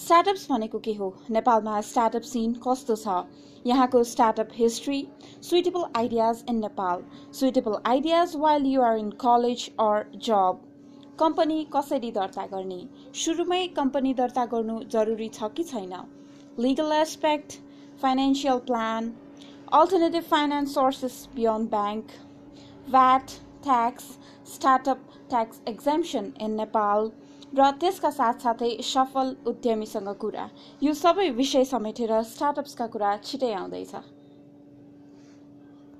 Startups भनेको के हो? नेपालमा स्टार्टअप सिन कस्तो छ? यहाँको startup history suitable ideas in Nepal suitable ideas while you are in college or job company कसरी दर्ता गर्ने? सुरुमै कम्पनी दर्ता गर्नु जरुरी छ कि छैन? Legal aspect financial plan alternative finance sources beyond bank VAT tax startup tax exemption in Nepal र त्यसका साथसाथै सफल उद्यमीसँग कुरा। यो सबै विषय समेटेर स्टार्टअप्सका कुरा छिटै आउँदैछ।